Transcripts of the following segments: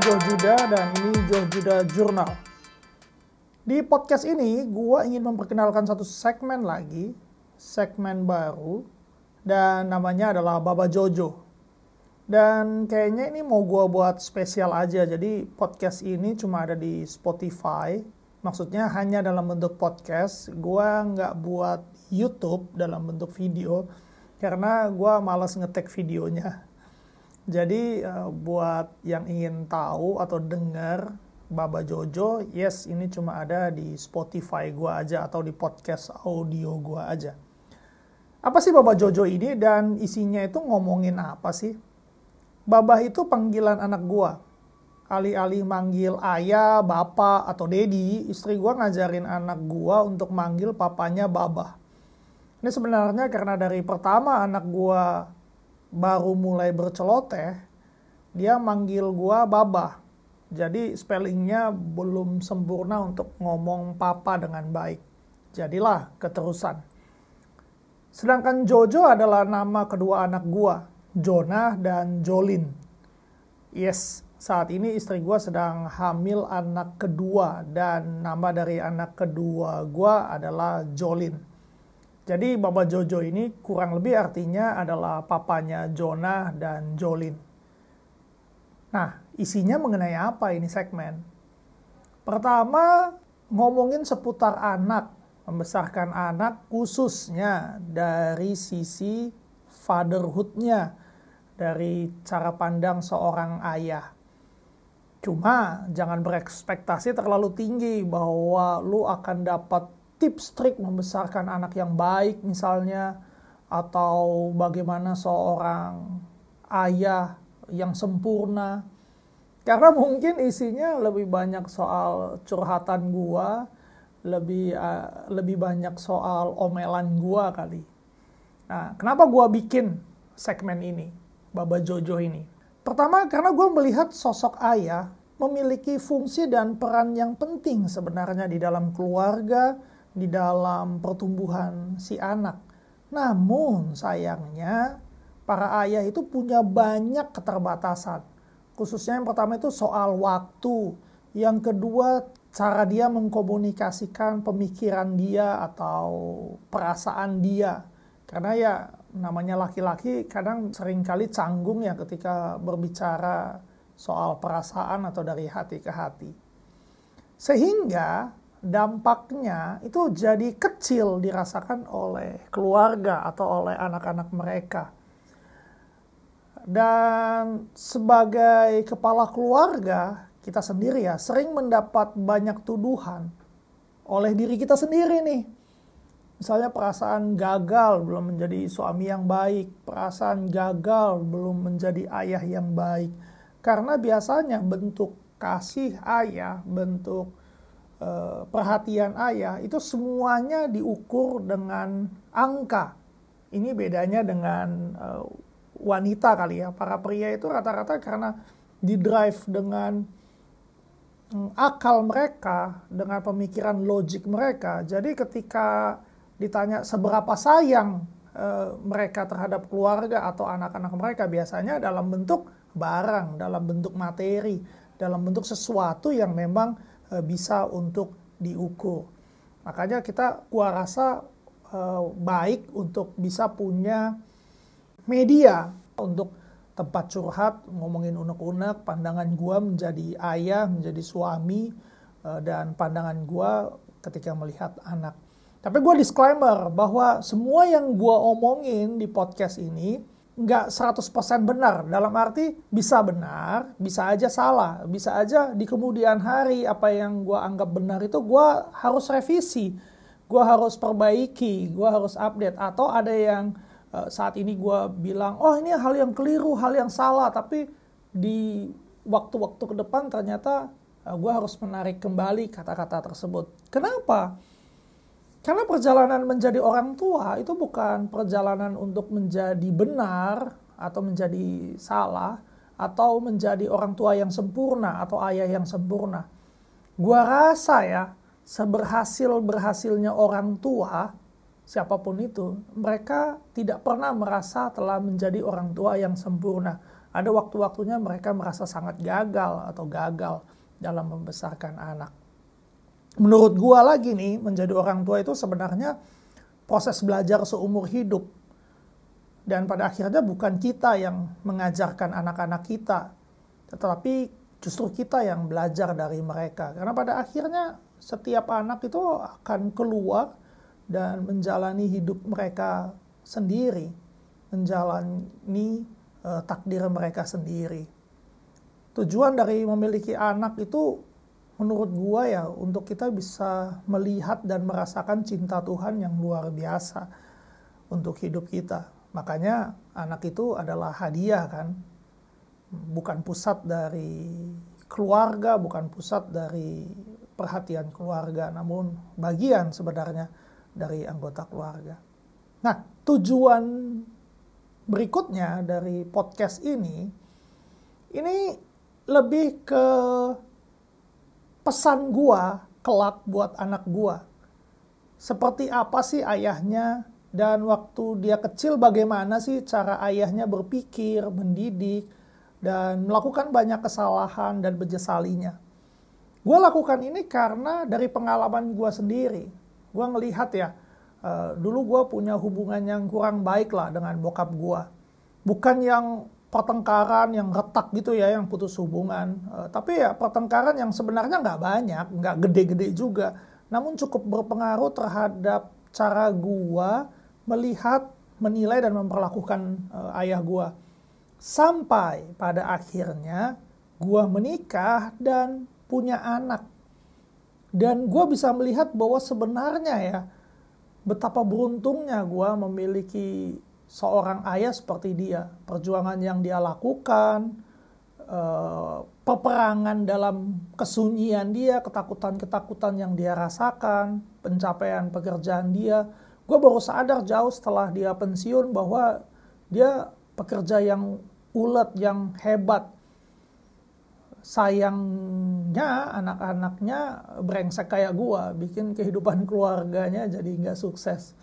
Joe Juda dan ini Joe Juda Journal. Di podcast ini, gue ingin memperkenalkan satu segmen lagi, segmen baru, dan namanya adalah Baba Jojo. Dan kayaknya ini mau gue buat spesial aja, jadi podcast ini cuma ada di Spotify. Maksudnya hanya dalam bentuk podcast, gue nggak buat YouTube dalam bentuk video, karena gue malas ngetek videonya. Jadi uh, buat yang ingin tahu atau dengar Baba Jojo, yes ini cuma ada di Spotify gua aja atau di podcast audio gua aja. Apa sih Baba Jojo ini dan isinya itu ngomongin apa sih? Baba itu panggilan anak gua. Alih-alih manggil ayah, bapak, atau dedi, istri gua ngajarin anak gua untuk manggil papanya Baba. Ini sebenarnya karena dari pertama anak gua baru mulai berceloteh, dia manggil gua Baba. Jadi spellingnya belum sempurna untuk ngomong papa dengan baik. Jadilah keterusan. Sedangkan Jojo adalah nama kedua anak gua, Jonah dan Jolin. Yes, saat ini istri gua sedang hamil anak kedua dan nama dari anak kedua gua adalah Jolin. Jadi Baba Jojo ini kurang lebih artinya adalah papanya Jonah dan Jolin. Nah, isinya mengenai apa ini segmen? Pertama, ngomongin seputar anak, membesarkan anak khususnya dari sisi fatherhoodnya, dari cara pandang seorang ayah. Cuma jangan berekspektasi terlalu tinggi bahwa lu akan dapat tips trik membesarkan anak yang baik misalnya atau bagaimana seorang ayah yang sempurna. Karena mungkin isinya lebih banyak soal curhatan gua lebih uh, lebih banyak soal omelan gua kali. Nah kenapa gua bikin segmen ini Baba Jojo ini? Pertama karena gua melihat sosok ayah memiliki fungsi dan peran yang penting sebenarnya di dalam keluarga di dalam pertumbuhan si anak. Namun sayangnya para ayah itu punya banyak keterbatasan. Khususnya yang pertama itu soal waktu. Yang kedua cara dia mengkomunikasikan pemikiran dia atau perasaan dia. Karena ya namanya laki-laki kadang sering kali canggung ya ketika berbicara soal perasaan atau dari hati ke hati. Sehingga dampaknya itu jadi kecil dirasakan oleh keluarga atau oleh anak-anak mereka. Dan sebagai kepala keluarga, kita sendiri ya sering mendapat banyak tuduhan oleh diri kita sendiri nih. Misalnya perasaan gagal belum menjadi suami yang baik, perasaan gagal belum menjadi ayah yang baik. Karena biasanya bentuk kasih ayah, bentuk perhatian ayah itu semuanya diukur dengan angka. Ini bedanya dengan uh, wanita kali ya. Para pria itu rata-rata karena di drive dengan um, akal mereka, dengan pemikiran logik mereka. Jadi ketika ditanya seberapa sayang uh, mereka terhadap keluarga atau anak-anak mereka biasanya dalam bentuk barang, dalam bentuk materi, dalam bentuk sesuatu yang memang Eh, bisa untuk diukur. Makanya kita gua rasa uh, baik untuk bisa punya media untuk tempat curhat, ngomongin unek-unek, pandangan gua menjadi ayah, menjadi suami, uh, dan pandangan gua ketika melihat anak. Tapi gue disclaimer bahwa semua yang gue omongin di podcast ini nggak 100% benar. Dalam arti bisa benar, bisa aja salah, bisa aja di kemudian hari apa yang gue anggap benar itu gue harus revisi, gue harus perbaiki, gue harus update. Atau ada yang uh, saat ini gue bilang, oh ini hal yang keliru, hal yang salah, tapi di waktu-waktu ke depan ternyata eh, gue harus menarik kembali kata-kata tersebut. Kenapa? Karena perjalanan menjadi orang tua itu bukan perjalanan untuk menjadi benar atau menjadi salah atau menjadi orang tua yang sempurna atau ayah yang sempurna. Gua rasa ya, seberhasil-berhasilnya orang tua, siapa pun itu, mereka tidak pernah merasa telah menjadi orang tua yang sempurna. ada waktu-waktunya mereka merasa sangat gagal atau gagal dalam membesarkan anak. Menurut gua lagi nih, menjadi orang tua itu sebenarnya proses belajar seumur hidup. Dan pada akhirnya bukan kita yang mengajarkan anak-anak kita, tetapi justru kita yang belajar dari mereka. Karena pada akhirnya setiap anak itu akan keluar dan menjalani hidup mereka sendiri, menjalani uh, takdir mereka sendiri. Tujuan dari memiliki anak itu menurut gua ya untuk kita bisa melihat dan merasakan cinta Tuhan yang luar biasa untuk hidup kita. Makanya anak itu adalah hadiah kan. Bukan pusat dari keluarga, bukan pusat dari perhatian keluarga, namun bagian sebenarnya dari anggota keluarga. Nah, tujuan berikutnya dari podcast ini, ini lebih ke pesan gua kelak buat anak gua. Seperti apa sih ayahnya dan waktu dia kecil bagaimana sih cara ayahnya berpikir, mendidik, dan melakukan banyak kesalahan dan menyesalinya. Gue lakukan ini karena dari pengalaman gue sendiri. Gue ngelihat ya, Uh, dulu gue punya hubungan yang kurang baik lah dengan bokap gue. Bukan yang pertengkaran yang retak gitu ya, yang putus hubungan. Uh, tapi ya pertengkaran yang sebenarnya nggak banyak, nggak gede-gede juga. Namun cukup berpengaruh terhadap cara gue melihat, menilai dan memperlakukan uh, ayah gue. Sampai pada akhirnya gue menikah dan punya anak. Dan gue bisa melihat bahwa sebenarnya ya, betapa beruntungnya gue memiliki seorang ayah seperti dia. Perjuangan yang dia lakukan, eh, peperangan dalam kesunyian dia, ketakutan-ketakutan yang dia rasakan, pencapaian pekerjaan dia. Gue baru sadar jauh setelah dia pensiun bahwa dia pekerja yang ulet, yang hebat, sayangnya anak-anaknya brengsek kayak gue bikin kehidupan keluarganya jadi nggak sukses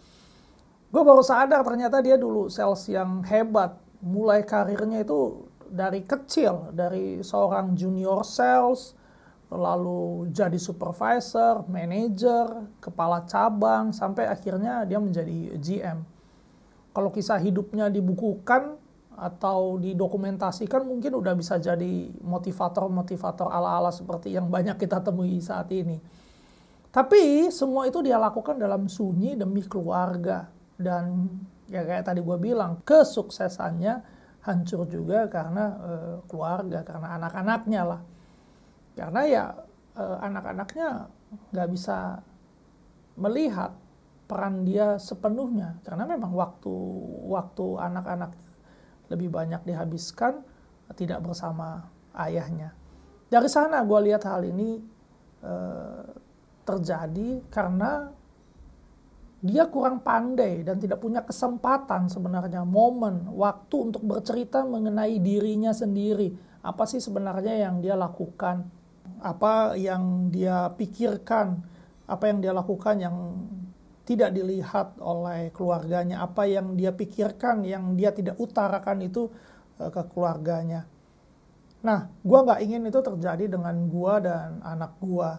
gue baru sadar ternyata dia dulu sales yang hebat mulai karirnya itu dari kecil dari seorang junior sales lalu jadi supervisor, manager, kepala cabang sampai akhirnya dia menjadi GM. Kalau kisah hidupnya dibukukan atau didokumentasikan mungkin udah bisa jadi motivator-motivator ala-ala seperti yang banyak kita temui saat ini. Tapi semua itu dia lakukan dalam sunyi demi keluarga. Dan ya kayak tadi gue bilang, kesuksesannya hancur juga karena uh, keluarga, karena anak-anaknya lah. Karena ya uh, anak-anaknya nggak bisa melihat peran dia sepenuhnya. Karena memang waktu waktu anak-anak lebih banyak dihabiskan tidak bersama ayahnya. Dari sana gue lihat hal ini eh, terjadi karena dia kurang pandai dan tidak punya kesempatan sebenarnya momen waktu untuk bercerita mengenai dirinya sendiri. Apa sih sebenarnya yang dia lakukan? Apa yang dia pikirkan? Apa yang dia lakukan yang tidak dilihat oleh keluarganya? Apa yang dia pikirkan yang dia tidak utarakan itu uh, ke keluarganya? Nah gue nggak ingin itu terjadi dengan gue dan anak gue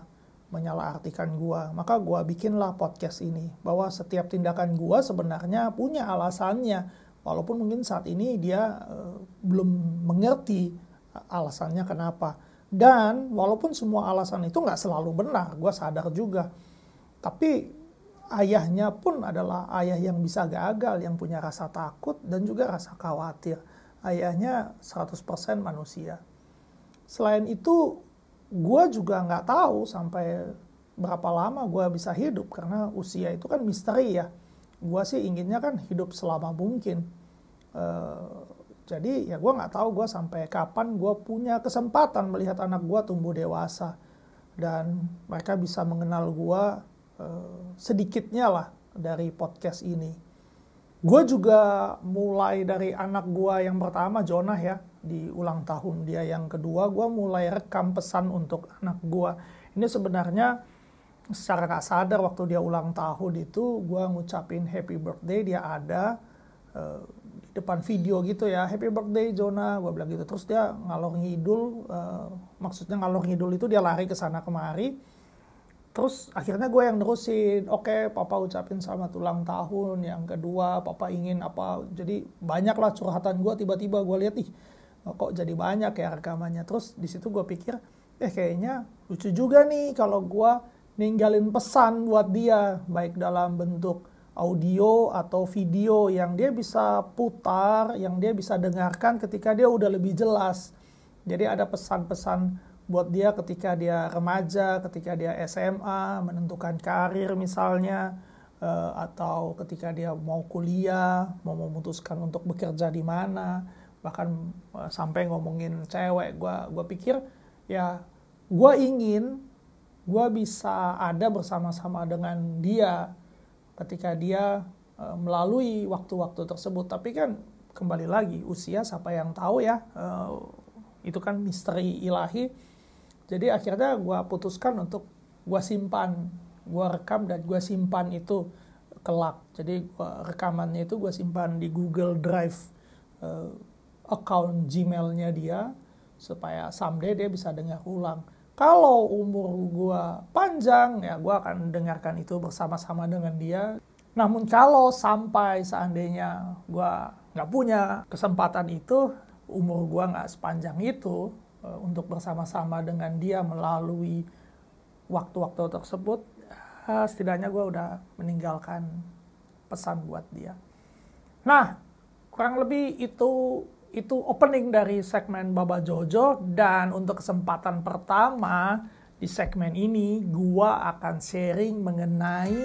menyalahartikan gue maka gue bikinlah podcast ini bahwa setiap tindakan gue sebenarnya punya alasannya walaupun mungkin saat ini dia uh, belum mengerti alasannya kenapa dan walaupun semua alasan itu nggak selalu benar gue sadar juga tapi ayahnya pun adalah ayah yang bisa gagal, yang punya rasa takut dan juga rasa khawatir. Ayahnya 100% manusia. Selain itu, gue juga nggak tahu sampai berapa lama gue bisa hidup karena usia itu kan misteri ya. Gue sih inginnya kan hidup selama mungkin. Uh, jadi ya gue nggak tahu gue sampai kapan gue punya kesempatan melihat anak gue tumbuh dewasa dan mereka bisa mengenal gue Eh, sedikitnya lah dari podcast ini. Gue juga mulai dari anak gue yang pertama Jonah ya di ulang tahun dia yang kedua gue mulai rekam pesan untuk anak gue. Ini sebenarnya secara gak sadar waktu dia ulang tahun itu gue ngucapin happy birthday dia ada uh, di depan video gitu ya happy birthday Jonah. Gue bilang gitu. Terus dia ngalor ngidul uh, maksudnya ngalor ngidul itu dia lari ke sana kemari terus akhirnya gue yang nerusin oke okay, papa ucapin selamat ulang tahun yang kedua papa ingin apa jadi banyak lah curhatan gue tiba-tiba gue lihat ih kok jadi banyak ya rekamannya terus di situ gue pikir eh kayaknya lucu juga nih kalau gue ninggalin pesan buat dia baik dalam bentuk audio atau video yang dia bisa putar, yang dia bisa dengarkan ketika dia udah lebih jelas. Jadi ada pesan-pesan buat dia ketika dia remaja, ketika dia SMA, menentukan karir misalnya, eh, atau ketika dia mau kuliah, mau memutuskan untuk bekerja di mana, bahkan eh, sampai ngomongin cewek, gue gua pikir ya gue ingin gue bisa ada bersama-sama dengan dia ketika dia uh, melalui waktu-waktu tersebut. Tapi kan kembali lagi usia siapa yang tahu ya itu kan misteri ilahi. Jadi akhirnya gue putuskan untuk gue simpan, gue rekam dan gue simpan itu kelak. Jadi gua, rekamannya itu gue simpan di Google Drive uh, account Gmailnya dia supaya someday dia bisa dengar ulang. Kalau umur gue panjang, ya gue akan dengarkan itu bersama-sama dengan dia. Namun kalau sampai seandainya gue nggak punya kesempatan itu, umur gue nggak sepanjang itu untuk bersama-sama dengan dia melalui waktu-waktu tersebut, uh, setidaknya gue udah meninggalkan pesan buat dia. Nah, kurang lebih itu itu opening dari segmen Baba Jojo dan untuk kesempatan pertama di segmen ini gua akan sharing mengenai